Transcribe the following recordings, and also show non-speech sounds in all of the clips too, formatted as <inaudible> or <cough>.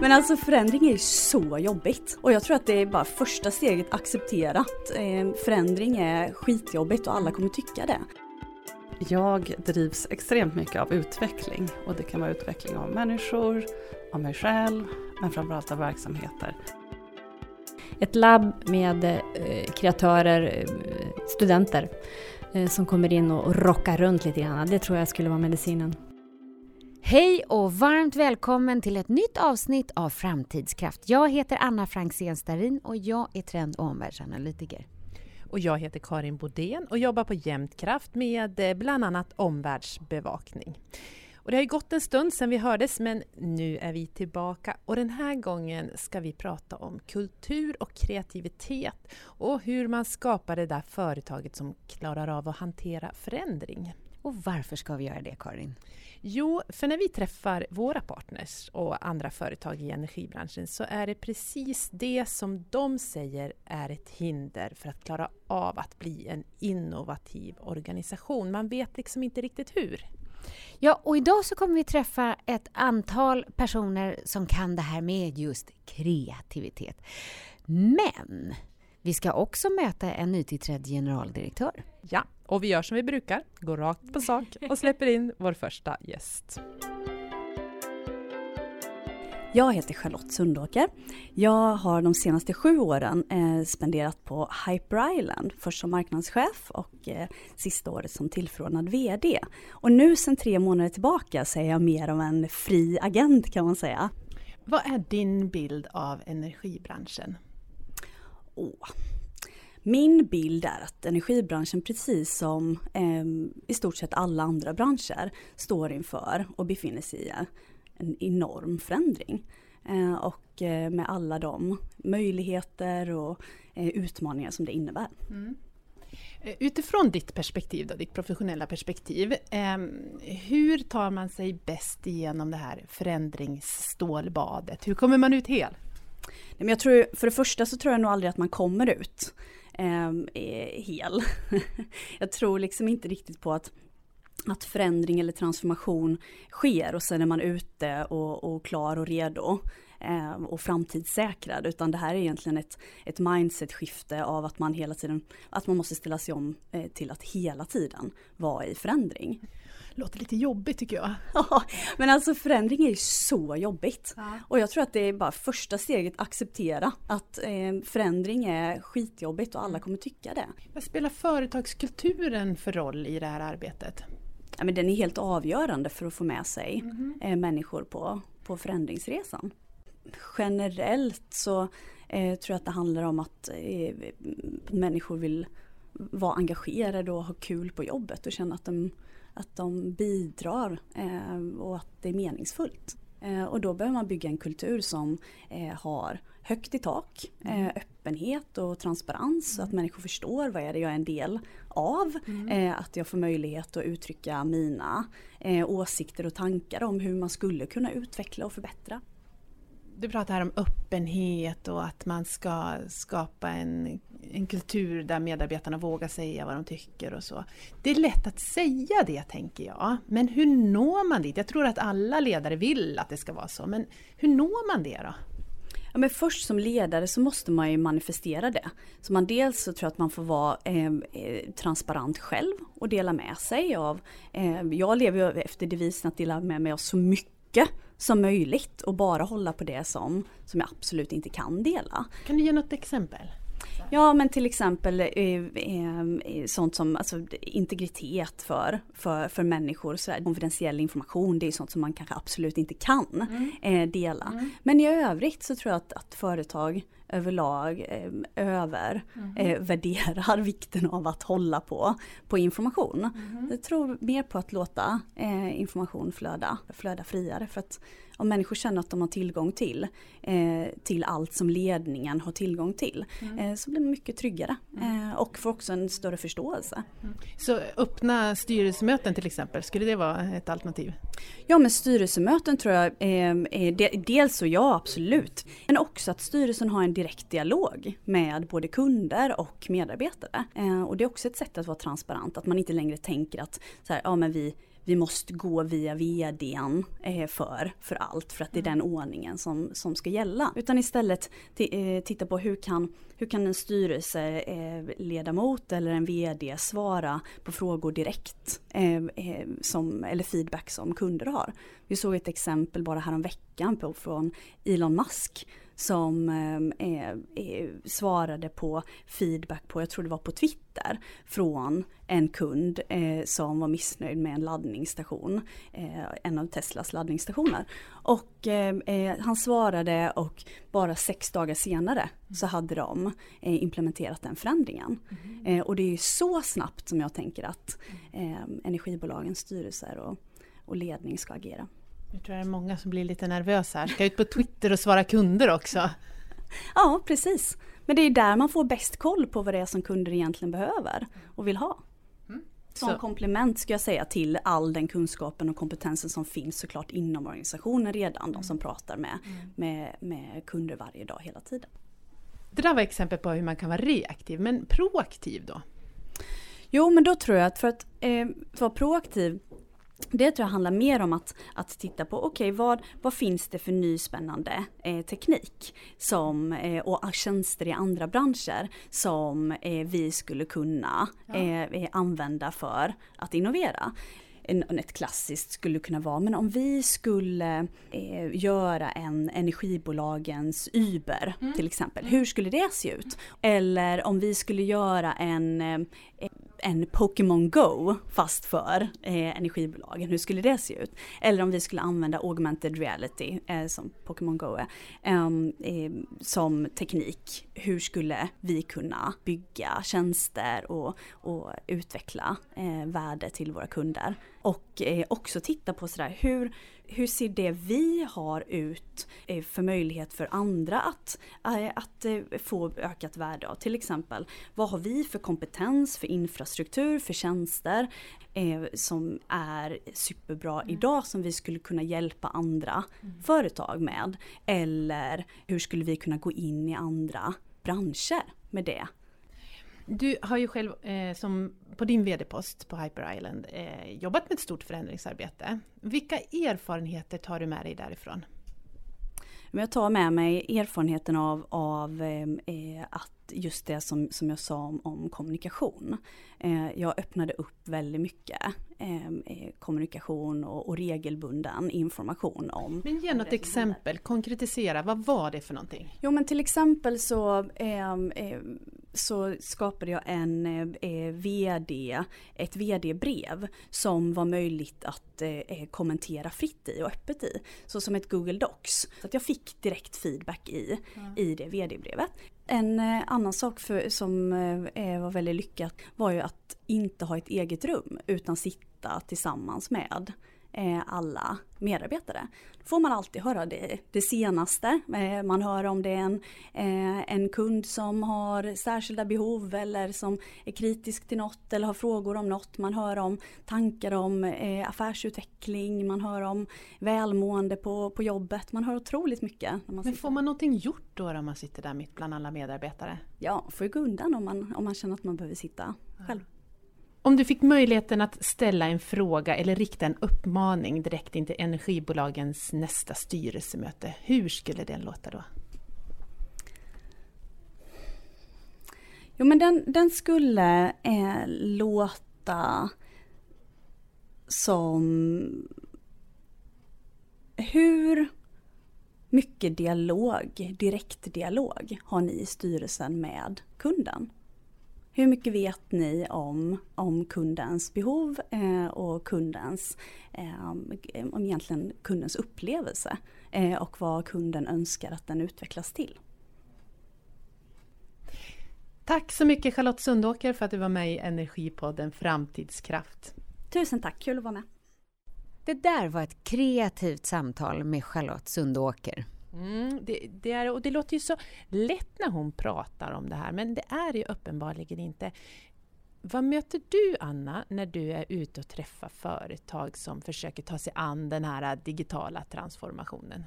Men alltså förändring är ju så jobbigt. Och jag tror att det är bara första steget att acceptera att eh, förändring är skitjobbigt och alla kommer tycka det. Jag drivs extremt mycket av utveckling och det kan vara utveckling av människor, av mig själv, men framförallt av verksamheter. Ett labb med eh, kreatörer, eh, studenter som kommer in och rockar runt lite grann. Det tror jag skulle vara medicinen. Hej och varmt välkommen till ett nytt avsnitt av Framtidskraft. Jag heter Anna Franzén Starin och jag är trend och omvärldsanalytiker. Och jag heter Karin Bodén och jobbar på Jämtkraft med eh, bland annat omvärldsbevakning. Och det har ju gått en stund sedan vi hördes men nu är vi tillbaka och den här gången ska vi prata om kultur och kreativitet och hur man skapar det där företaget som klarar av att hantera förändring. Och varför ska vi göra det Karin? Jo, för när vi träffar våra partners och andra företag i energibranschen så är det precis det som de säger är ett hinder för att klara av att bli en innovativ organisation. Man vet liksom inte riktigt hur. Ja, och idag så kommer vi träffa ett antal personer som kan det här med just kreativitet. Men vi ska också möta en nytillträdd generaldirektör. Ja, och vi gör som vi brukar, går rakt på sak och släpper in vår första gäst. Jag heter Charlotte Sundåker. Jag har de senaste sju åren eh, spenderat på Hyper Island, först som marknadschef och eh, sista året som tillförordnad VD. Och nu sedan tre månader tillbaka så är jag mer av en fri agent kan man säga. Vad är din bild av energibranschen? Åh. Min bild är att energibranschen precis som eh, i stort sett alla andra branscher står inför och befinner sig i en enorm förändring. Eh, och eh, med alla de möjligheter och eh, utmaningar som det innebär. Mm. Eh, utifrån ditt perspektiv, då, ditt professionella perspektiv, eh, hur tar man sig bäst igenom det här förändringsstålbadet? Hur kommer man ut hel? Men jag tror, för det första så tror jag nog aldrig att man kommer ut eh, hel. <laughs> jag tror liksom inte riktigt på att att förändring eller transformation sker och sen är man ute och, och klar och redo eh, och framtidssäkrad utan det här är egentligen ett, ett mindset-skifte av att man hela tiden, att man måste ställa sig om eh, till att hela tiden vara i förändring låter lite jobbigt tycker jag. <laughs> Ja, men alltså förändring är ju så jobbigt. Ja. Och jag tror att det är bara första steget acceptera att eh, förändring är skitjobbigt och alla kommer tycka det. Vad spelar företagskulturen för roll i det här arbetet? Ja, men den är helt avgörande för att få med sig mm -hmm. eh, människor på, på förändringsresan. Generellt så eh, tror jag att det handlar om att eh, människor vill vara engagerade och ha kul på jobbet och känna att de att de bidrar eh, och att det är meningsfullt. Eh, och då behöver man bygga en kultur som eh, har högt i tak, mm. öppenhet och transparens mm. så att människor förstår vad är det jag är en del av. Mm. Att jag får möjlighet att uttrycka mina åsikter och tankar om hur man skulle kunna utveckla och förbättra. Du pratar här om öppenhet och att man ska skapa en, en kultur där medarbetarna vågar säga vad de tycker och så. Det är lätt att säga det tänker jag, men hur når man dit? Jag tror att alla ledare vill att det ska vara så, men hur når man det då? Ja, men först som ledare så måste man ju manifestera det. Så man dels så tror jag att man får vara eh, eh transparent själv och dela med sig av, eh, jag lever ju efter devisen att dela med mig av så mycket som möjligt och bara hålla på det som, som jag absolut inte kan dela. Kan du ge något exempel? Ja men till exempel eh, eh, sånt som alltså, integritet för, för, för människor. Så. Konfidentiell information det är sånt som man kanske absolut inte kan mm. eh, dela. Mm. Men i övrigt så tror jag att, att företag överlag eh, övervärderar mm. <laughs> vikten av att hålla på, på information. Mm. Jag tror mer på att låta eh, information flöda, flöda friare. För att om människor känner att de har tillgång till, eh, till allt som ledningen har tillgång till, mm. eh, så blir man mycket tryggare mm. eh, och får också en större förståelse. Mm. Så öppna styrelsemöten till exempel, skulle det vara ett alternativ? Ja men styrelsemöten tror jag, eh, de, dels så ja absolut, men också att styrelsen har en direkt dialog med både kunder och medarbetare. Eh, och det är också ett sätt att vara transparent, att man inte längre tänker att så här, ja, men vi vi måste gå via vdn eh, för, för allt för att det är den ordningen som, som ska gälla. Utan istället eh, titta på hur kan, hur kan en styrelseledamot eller en vd svara på frågor direkt som, eller feedback som kunder har. Vi såg ett exempel bara häromveckan på, från Elon Musk som eh, eh, svarade på feedback på, jag tror det var på Twitter, från en kund eh, som var missnöjd med en laddningsstation, eh, en av Teslas laddningsstationer. Och eh, eh, han svarade och bara sex dagar senare så hade de implementerat den förändringen. Mm. och det är så snabbt som jag tänker att energibolagens styrelser och, och ledning ska agera. Jag tror det är många som blir lite nervösa här. Ska ut på Twitter och svara kunder också? Ja, precis. Men det är där man får bäst koll på vad det är som kunder egentligen behöver och vill ha. Mm. Som Så. komplement ska jag säga till all den kunskapen och kompetensen som finns såklart inom organisationen redan. Mm. De som pratar med, mm. med, med kunder varje dag hela tiden. Det där var exempel på hur man kan vara reaktiv, men proaktiv då? Jo men då tror jag att för att eh, vara proaktiv det tror jag handlar mer om att, att titta på, okej okay, vad, vad finns det för ny spännande eh, teknik som, eh, och tjänster i andra branscher som eh, vi skulle kunna ja. Eh, eh, använda för att innovera ett klassiskt skulle kunna vara, men om vi skulle eh, göra en energibolagens Uber mm. till exempel, hur skulle det se ut? Eller om vi skulle göra en, en Pokémon Go fast för eh, energibolagen, hur skulle det se ut? Eller om vi skulle använda augmented reality eh, som Pokémon Go är, ehm, eh, som teknik, hur skulle vi kunna bygga tjänster och, och utveckla eh, värde till våra kunder? Och eh, också titta på sådär, hur, hur ser det vi har ut eh, för möjlighet för andra att, eh, att eh, få ökat värde av? Till exempel, vad har vi för kompetens, för infrastruktur, för tjänster som är superbra mm. idag som vi skulle kunna hjälpa andra mm. företag med? Eller hur skulle vi kunna gå in i andra branscher med det? Du har ju själv eh, som på din VD-post på Hyper Island eh, jobbat med ett stort förändringsarbete. Vilka erfarenheter tar du med dig därifrån? Jag tar med mig erfarenheten av, av eh, eh, att just det som, som jag sa om, om kommunikation. Eh, jag öppnade upp väldigt mycket eh, eh kommunikation och, och, regelbunden information om. Men ge något exempel, konkretisera, vad var det för någonting? Jo men till exempel så eh, så skapade jag en eh, VD, ett VD-brev som var möjligt att eh, kommentera fritt i och öppet i. Så som ett Google Docs. Så att jag fick direkt feedback i, mm. i det VD-brevet. En eh, annan sak för, som eh, var väldigt lyckat var ju att inte ha ett eget rum utan sitta tillsammans med Eh, alla medarbetare. Då får man alltid höra det, det senaste. Eh, man hör om det är en, eh, en kund som har särskilda behov eller som är kritisk till något eller har frågor om något. Man hör om tankar om affärsutveckling, man hör om välmående på, på jobbet. Man hör otroligt mycket. Men får man någonting gjort då om man sitter där mitt bland alla medarbetare? Ja, får ju gå undan om man, om man känner att man behöver sitta själv. Om du fick möjligheten att ställa en fråga eller rikta en uppmaning direkt in till energibolagens nästa styrelsemöte, hur skulle den låta då? Jo men den, den skulle eh, låta som hur mycket dialog, direktdialog har ni i styrelsen med kunden? Hur mycket vet ni om, om kundens behov eh, och kundens, eh, om egentligen kundens upplevelse eh, och vad kunden önskar att den utvecklas till? Tack så mycket Charlotte Sundåker för att du var med i Energipodden Framtidskraft. Tusen tack, kul att vara med. Det där var ett kreativt samtal med Charlotte Sundåker. Mm, det, det, är, och det låter ju så lätt när hon pratar om det här, men det är ju uppenbarligen inte. Vad möter du, Anna, när du är ute och träffar företag som försöker ta sig an den här digitala transformationen?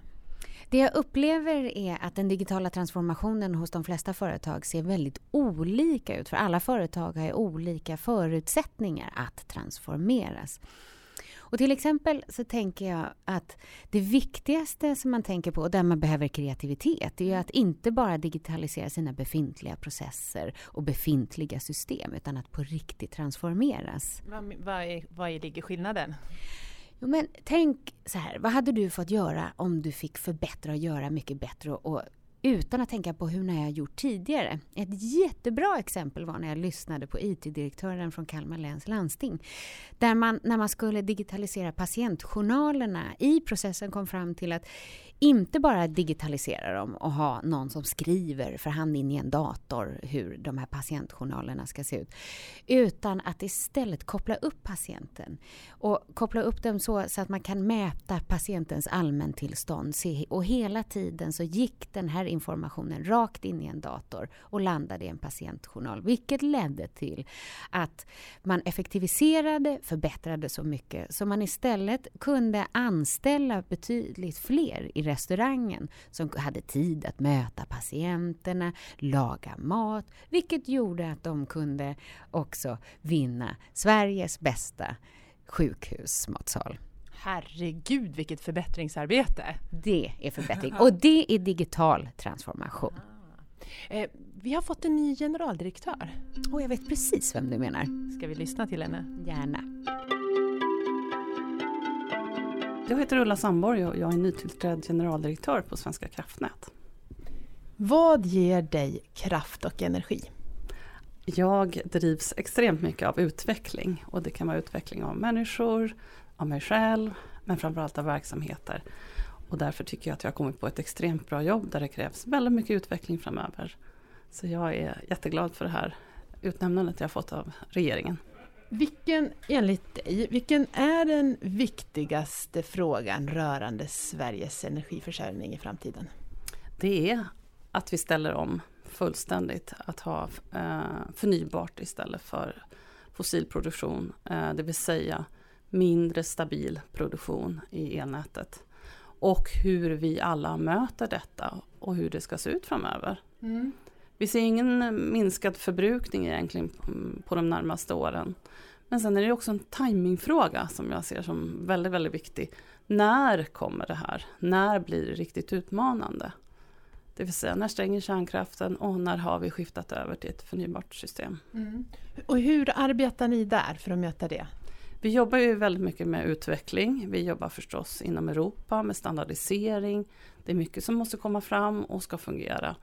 Det jag upplever är att den digitala transformationen hos de flesta företag ser väldigt olika ut, för alla företag har olika förutsättningar att transformeras. Och till exempel så tänker jag att det viktigaste som man tänker på, och där man behöver kreativitet, är ju att inte bara digitalisera sina befintliga processer och befintliga system, utan att på riktigt transformeras. Vad, vad, är, vad ligger skillnaden? Jo, men tänk så här, vad hade du fått göra om du fick förbättra och göra mycket bättre och utan att tänka på hur jag gjort tidigare. Ett jättebra exempel var när jag lyssnade på IT-direktören från Kalmar läns landsting. Där man, när man skulle digitalisera patientjournalerna i processen kom fram till att inte bara digitalisera dem och ha någon som skriver för hand in i en dator hur de här patientjournalerna ska se ut. Utan att istället koppla upp patienten och koppla upp dem så, så att man kan mäta patientens allmäntillstånd. Och hela tiden så gick den här informationen rakt in i en dator och landade i en patientjournal. Vilket ledde till att man effektiviserade, förbättrade så mycket så man istället kunde anställa betydligt fler i restaurangen som hade tid att möta patienterna, laga mat, vilket gjorde att de kunde också vinna Sveriges bästa sjukhusmatsal. Herregud vilket förbättringsarbete! Det är förbättring och det är digital transformation. Ah. Eh, vi har fått en ny generaldirektör. Och jag vet precis vem du menar. Ska vi lyssna till henne? Gärna. Jag heter Ulla Sandborg och jag är nytillträdd generaldirektör på Svenska kraftnät. Vad ger dig kraft och energi? Jag drivs extremt mycket av utveckling och det kan vara utveckling av människor, av mig själv, men framförallt av verksamheter. Och därför tycker jag att jag har kommit på ett extremt bra jobb där det krävs väldigt mycket utveckling framöver. Så jag är jätteglad för det här utnämnandet jag fått av regeringen. Vilken, enligt dig, vilken är den viktigaste frågan rörande Sveriges energiförsörjning i framtiden? Det är att vi ställer om fullständigt, att ha eh, förnybart istället för fossilproduktion, eh, det vill säga mindre stabil produktion i elnätet. Och hur vi alla möter detta och hur det ska se ut framöver. Mm. Vi ser ingen minskad förbrukning egentligen på de närmaste åren. Men sen är det också en timingfråga som jag ser som väldigt, väldigt viktig. När kommer det här? När blir det riktigt utmanande? Det vill säga, när stänger kärnkraften och när har vi skiftat över till ett förnybart system? Mm. Och hur arbetar ni där för att möta det? Vi jobbar ju väldigt mycket med utveckling. Vi jobbar förstås inom Europa med standardisering. Det är mycket som måste komma fram och ska fungera.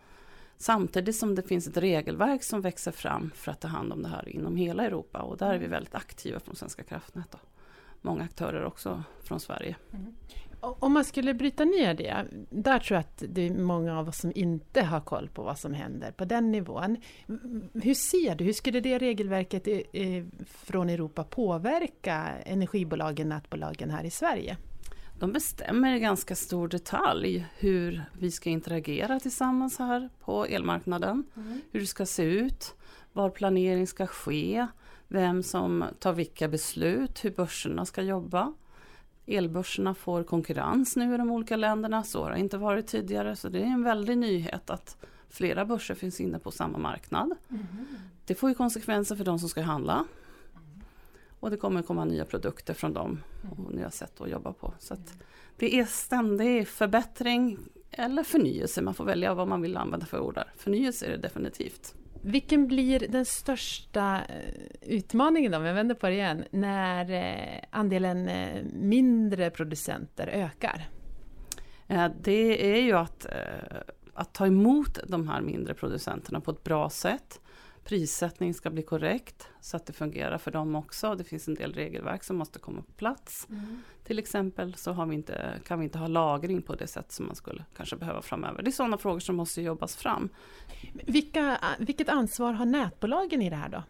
Samtidigt som det finns ett regelverk som växer fram för att ta hand om det här inom hela Europa och där är vi väldigt aktiva från Svenska kraftnät. Och många aktörer också från Sverige. Mm. Om man skulle bryta ner det, där tror jag att det är många av oss som inte har koll på vad som händer på den nivån. Hur ser du, hur skulle det regelverket från Europa påverka energibolagen, nätbolagen här i Sverige? De bestämmer i ganska stor detalj hur vi ska interagera tillsammans här på elmarknaden. Mm. Hur det ska se ut, var planering ska ske, vem som tar vilka beslut, hur börserna ska jobba. Elbörserna får konkurrens nu i de olika länderna, så har det inte varit tidigare. Så det är en väldig nyhet att flera börser finns inne på samma marknad. Mm. Det får ju konsekvenser för de som ska handla. Och det kommer komma nya produkter från dem och nya sätt att jobba på. Så det är ständig förbättring eller förnyelse. Man får välja vad man vill använda för ord där. Förnyelse är det definitivt. Vilken blir den största eh, utmaningen, om jag vänder på det igen, när eh, andelen eh, mindre producenter ökar? Det är ju att, att ta emot de här mindre producenterna på ett bra sätt prissättning ska bli korrekt så att det fungerar för dem också. Det finns en del regelverk som måste komma på plats. Mm. Till exempel så har vi inte, kan vi inte ha lagring på det sätt som man skulle kanske behöva framöver. Det är sådana frågor som måste jobbas fram. Vilka, vilket ansvar har nätbolagen i det här då?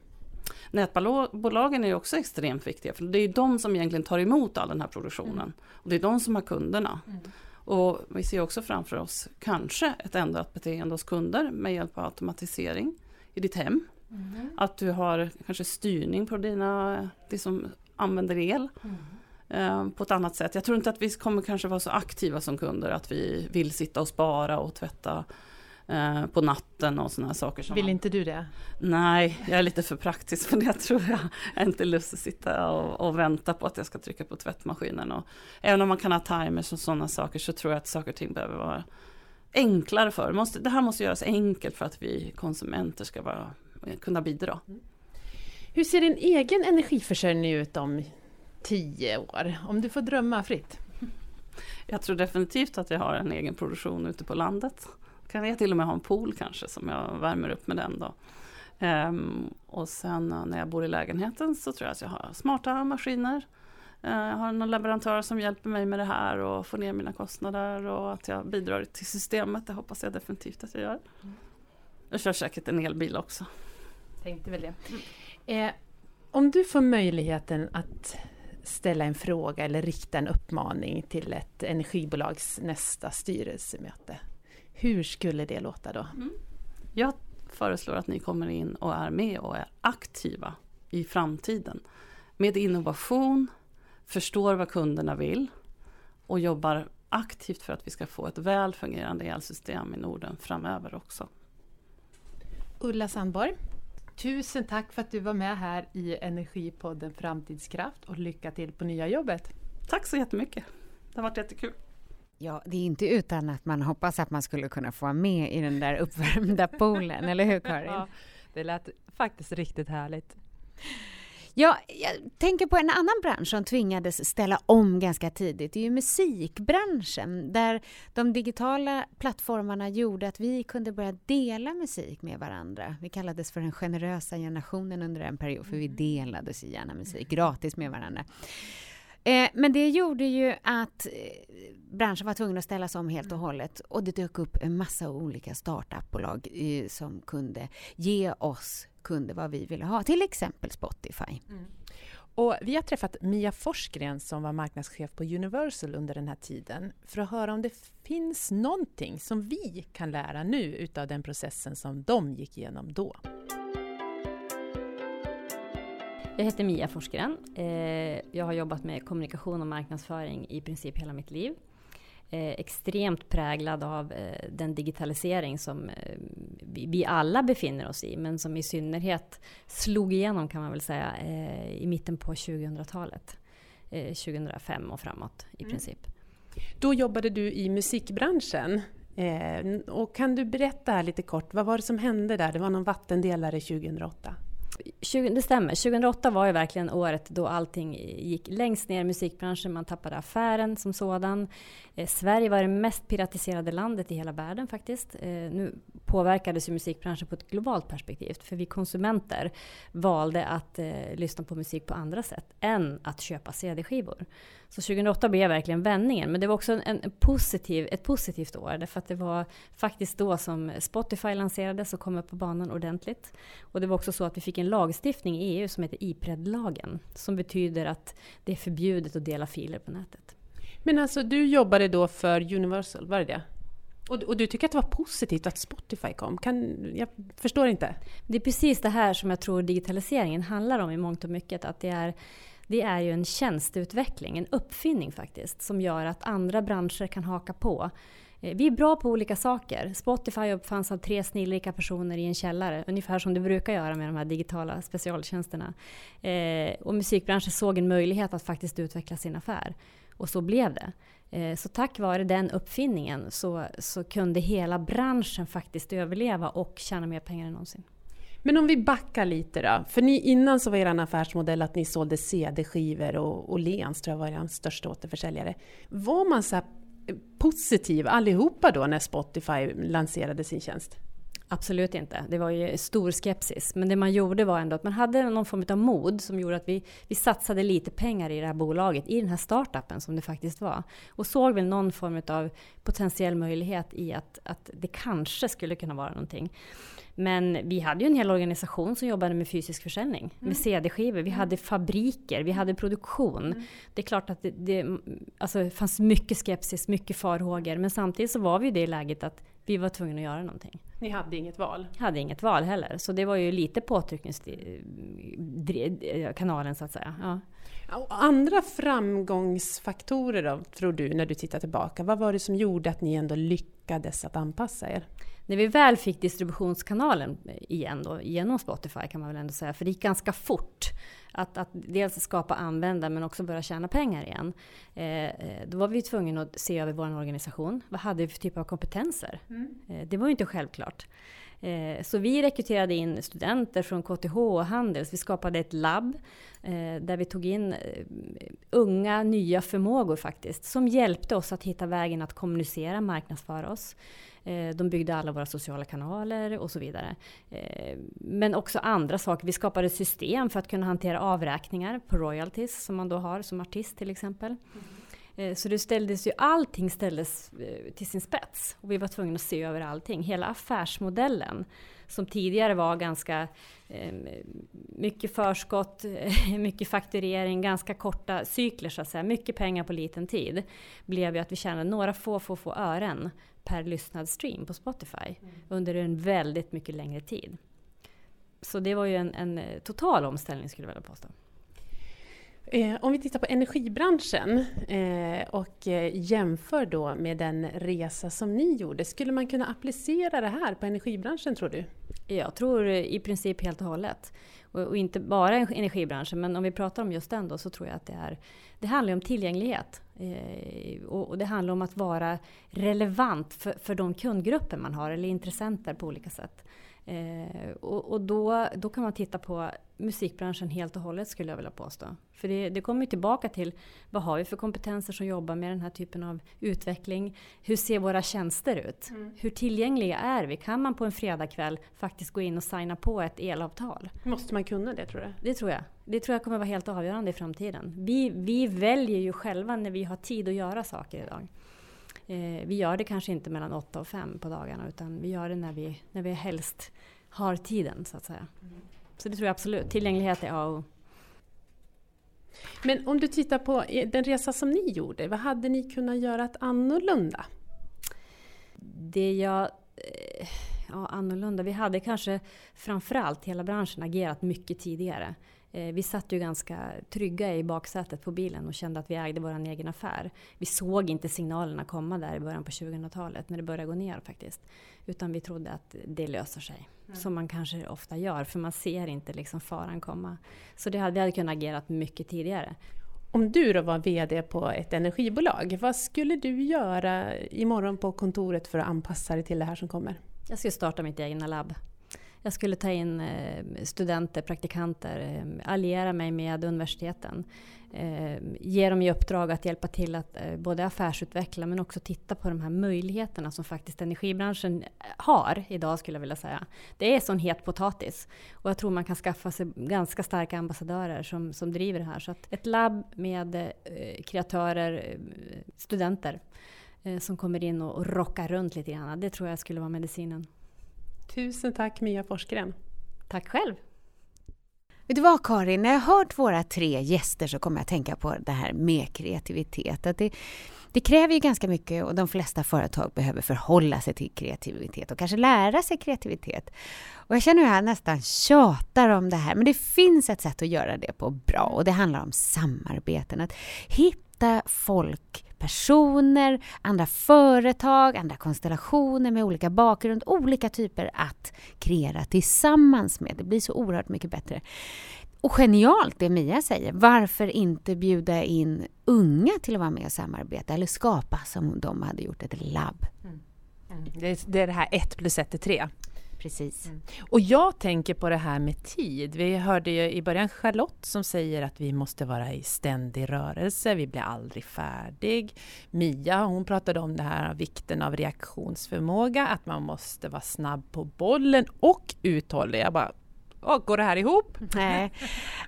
Nätbolagen är också extremt viktiga för det är de som egentligen tar emot all den här produktionen. Mm. Och det är de som har kunderna. Mm. Och vi ser också framför oss kanske ett ändrat beteende hos kunder med hjälp av automatisering i ditt hem. Mm. Att du har kanske styrning på dina, det som använder el. Mm. Eh, på ett annat sätt. Jag tror inte att vi kommer kanske vara så aktiva som kunder att vi vill sitta och spara och tvätta eh, på natten och sådana saker. Som Vill inte du det? Nej, jag är lite för praktisk för det <laughs> tror jag. Jag har inte lust att sitta och, och vänta på att jag ska trycka på tvättmaskinen. Och, även om man kan ha timers och sådana saker så tror jag att saker och ting behöver vara enklare för. Måste, det här måste göras enkelt för att vi konsumenter ska vara, kunna bidra. Hur ser din egen energiförsörjning ut om tio år? Om du får drömma fritt. Jag tror definitivt att jag har en egen produktion ute på landet. Kan jag till och med ha en pool kanske som jag värmer upp med den då. Ehm, och sen när jag bor i lägenheten så tror jag att jag har smarta maskiner. Eh, jag har någon leverantör som hjälper mig med det här och får ner mina kostnader och att jag bidrar till systemet. Det hoppas jag definitivt att jag gör. Jag kör säkert en elbil också. Tänkte väl det. Eh, om du får möjligheten att ställa en fråga eller rikta en uppmaning till ett energibolags nästa styrelsemöte. Hur skulle det låta då? Jag föreslår att ni kommer in och är med och är aktiva i framtiden. Med innovation, förstår vad kunderna vill och jobbar aktivt för att vi ska få ett väl fungerande elsystem i Norden framöver också. Ulla Sandborg, tusen tack för att du var med här i Energipodden Framtidskraft och lycka till på nya jobbet. Tack så jättemycket. Det har varit jättekul. Ja, det är inte utan att man hoppas att man skulle kunna få vara med i den där uppvärmda poolen, eller hur Karin? Ja, det lät faktiskt riktigt härligt. Ja, jag tänker på en annan bransch som tvingades ställa om ganska tidigt. Det är ju musikbranschen där de digitala plattformarna gjorde att vi kunde börja dela musik med varandra. Vi kallades för den generösa generationen under en period för vi delade så gärna musik gratis med varandra. Eh, men det gjorde ju att eh, branschen var tvungen att ställas om helt och hållet och det dök upp en massa olika startupbolag eh, som kunde ge oss kunder vad vi ville ha, till exempel Spotify. Och vi har träffat Mia Forsgren som var marknadschef på Universal under den här tiden för att höra om det finns någonting som vi kan lära nu utav den processen som de gick igenom då. Jag heter Mia Forsgren. Eh, jag har jobbat med kommunikation och marknadsföring i princip hela mitt liv. Eh, extremt präglad av eh, den digitalisering som vi, alla befinner oss i, men som i synnerhet slog igenom kan man väl säga i mitten på 2000-talet. Eh, 2005 och framåt i princip. Då jobbade du i musikbranschen. Och kan du berätta lite kort, vad var det som hände där? Det var någon vattendelare 2008. 20, det stämmer. 2008 var ju verkligen året då allting gick längst ner i musikbranschen. Man tappade affären som sådan. Eh, Sverige var det mest piratiserade landet i hela världen faktiskt. Eh, nu påverkades ju musikbranschen på ett globalt perspektiv. För vi konsumenter valde att eh, lyssna på musik på andra sätt än att köpa CD-skivor. Så 2008 blev verkligen vändningen. Men det var också en, en positiv, ett positivt år. Därför att det var faktiskt då som Spotify lanserades och kom upp på banan ordentligt. Och det var också så att vi fick en lagstiftning i EU som heter IPRED-lagen. Som betyder att det är förbjudet att dela filer på nätet. Men alltså, du jobbade då för Universal, var det det? Och, och du tycker att det var positivt att Spotify kom? Kan, jag förstår inte. Det är precis det här som jag tror digitaliseringen handlar om i mångt och mycket. Att det är, det är ju en tjänsteutveckling, en uppfinning faktiskt, som gör att andra branscher kan haka på. Eh, vi är bra på olika saker. Spotify uppfanns av tre snillrika personer i en källare, ungefär som det brukar göra med de här digitala specialtjänsterna. Eh, och musikbranschen såg en möjlighet att faktiskt utveckla sin affär. Och så blev det. Eh, så tack vare den uppfinningen så, så kunde hela branschen faktiskt överleva och tjäna mer pengar än någonsin. Men om vi backar lite då. För ni, innan så var er affärsmodell att ni sålde CD-skivor och, Åhléns tror jag var er största återförsäljare. Var man så här eh, positiv allihopa då när Spotify lanserade sin tjänst? Absolut inte. Det var ju stor skepsis. Men det man gjorde var ändå att man hade någon form av mod som gjorde att vi, vi satsade lite pengar i det här bolaget, i den här startupen som det faktiskt var. Och såg väl någon form av potentiell möjlighet i att, att det kanske skulle kunna vara någonting. Men vi hade ju en hel organisation som jobbade med fysisk försäljning, med CD-skivor. Vi hade fabriker, vi hade produktion. Det är klart att det, det, alltså, fanns mycket skepsis, mycket farhågor. Men samtidigt så var vi i det läget att Vi var tvungna att göra någonting. Ni hade inget val? Hade inget val heller, så det var ju lite påtryckningskanalen så att säga. Ja. Andra framgångsfaktorer då, tror du, när du tittar tillbaka? Vad var det som gjorde att ni ändå lyckades att anpassa er? När vi väl fick distributionskanalen igen då, genom Spotify kan man väl ändå säga, för det gick ganska fort att, att dels skapa användare men också börja tjäna pengar igen. Eh, då var vi tvungna att se över vår organisation. Vad hade vi för typ av kompetenser? Mm. Eh, det var ju inte självklart. Eh, så vi rekryterade in studenter från KTH och Handels. Vi skapade ett labb eh, där vi tog in eh, unga, nya förmågor faktiskt, som hjälpte oss att hitta vägen att kommunicera, marknadsföra oss. Eh, de byggde alla våra sociala kanaler och så vidare. Eh, men också andra saker. Vi skapade system för att kunna hantera avräkningar på royalties som man då har som artist till exempel. Mm. Eh, så det ställdes ju, allting ställdes eh, till sin spets. Och vi var tvungna att se över allting. Hela affärsmodellen, som tidigare var ganska eh, mycket förskott, <laughs> mycket fakturering, ganska korta cykler så att säga. Mycket pengar på liten tid. Blev ju att vi tjänade några få, få, få ören per lyssnad stream på Spotify. Mm. Under en väldigt mycket längre tid. Så det var ju en, en total omställning skulle jag vilja påstå. Eh, om vi tittar på energibranschen eh, och eh, jämför då med den resa som ni gjorde, skulle man kunna applicera det här på energibranschen tror du? Jag tror i princip helt och hållet. Och, inte bara energibranschen, men om vi pratar om just den då så tror jag att det är det handlar om tillgänglighet. Och, och, det handlar om att vara relevant för, för de kundgrupper man har eller intressenter på olika sätt. Eh, och, och då, då kan man titta på musikbranschen helt och hållet skulle jag vilja påstå. För det, det kommer tillbaka till vad har vi för kompetenser som jobbar med den här typen av utveckling? Hur ser våra tjänster ut? Mm. Hur tillgängliga är vi? Kan man på en fredagkväll faktiskt gå in och signa på ett elavtal? Måste man kunna det tror du? Det tror jag. Det tror jag kommer vara helt avgörande i framtiden. Vi, vi väljer ju själva när vi har tid att göra saker idag. Eh, vi gör det kanske inte mellan åtta och fem på dagarna utan vi gör det när vi, när vi helst har tiden så att säga. Mm. Så det tror jag absolut. Tillgänglighet är A och. Men om du tittar på den resa som ni gjorde, vad hade ni kunnat göra annorlunda? Det jag... Eh, ja, annorlunda. Vi hade kanske framförallt hela branschen agerat mycket tidigare. Eh, vi satt ju ganska trygga i baksätet på bilen och kände att vi ägde vår egen affär. Vi såg inte signalerna komma där i början på 2000-talet när det började gå ner faktiskt. Utan vi trodde att det löser sig. Mm. Som man kanske ofta gör för man ser inte liksom faran komma. Så det hade, vi hade kunnat agera mycket tidigare. Om du då var VD på ett energibolag, vad skulle du göra imorgon på kontoret för att anpassa dig till det här som kommer? Jag skulle starta mitt egna labb. Jag skulle ta in eh, studenter, praktikanter, eh, alliera mig med universiteten. Eh, ge dem i uppdrag att hjälpa till att både affärsutveckla men också titta på de här möjligheterna som faktiskt energibranschen har idag skulle jag vilja säga. Det är sån het potatis och jag tror man kan skaffa sig ganska starka ambassadörer som, som driver det här. Så att ett labb med kreatörer, studenter som kommer in och rockar runt lite grann. Det tror jag skulle vara medicinen. Tusen tack Mia Forsgren. Tack själv. Vet du vad Karin, när jag hört våra tre gäster så kommer jag att tänka på det här med kreativitet. Att det, det kräver ju ganska mycket och de flesta företag behöver förhålla sig till kreativitet och kanske lära sig kreativitet. Och jag känner hur jag nästan tjatar om det här, men det finns ett sätt att göra det på bra och det handlar om samarbeten. Att hitta folk personer, andra företag, andra konstellationer med olika bakgrund, olika typer att kreera tillsammans med. Det blir så oerhört mycket bättre. Och genialt det Mia säger, varför inte bjuda in unga till att vara med och samarbeta eller skapa som om de hade gjort ett labb. Mm. Mm. Det, är, det här ett plus ett är tre. Precis. Mm. Och jag tänker på det här med tid. Vi hörde ju i början Charlotte som säger att vi måste vara i ständig rörelse, vi blir aldrig färdig. Mia hon pratade om det här vikten av reaktionsförmåga, att man måste vara snabb på bollen och uthållig. Jag bara, Åh, går det här ihop? <laughs> Nej,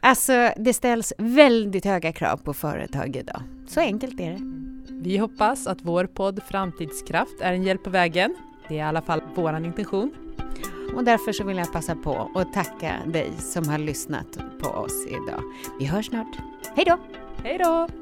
alltså det ställs väldigt höga krav på företag idag. Så enkelt är det. Vi hoppas att vår podd Framtidskraft är en hjälp på vägen. Det är i alla fall vår intention. Och därför så vill jag passa på att tacka dig som har lyssnat på oss idag. Vi hörs snart. Hej då! Hej då!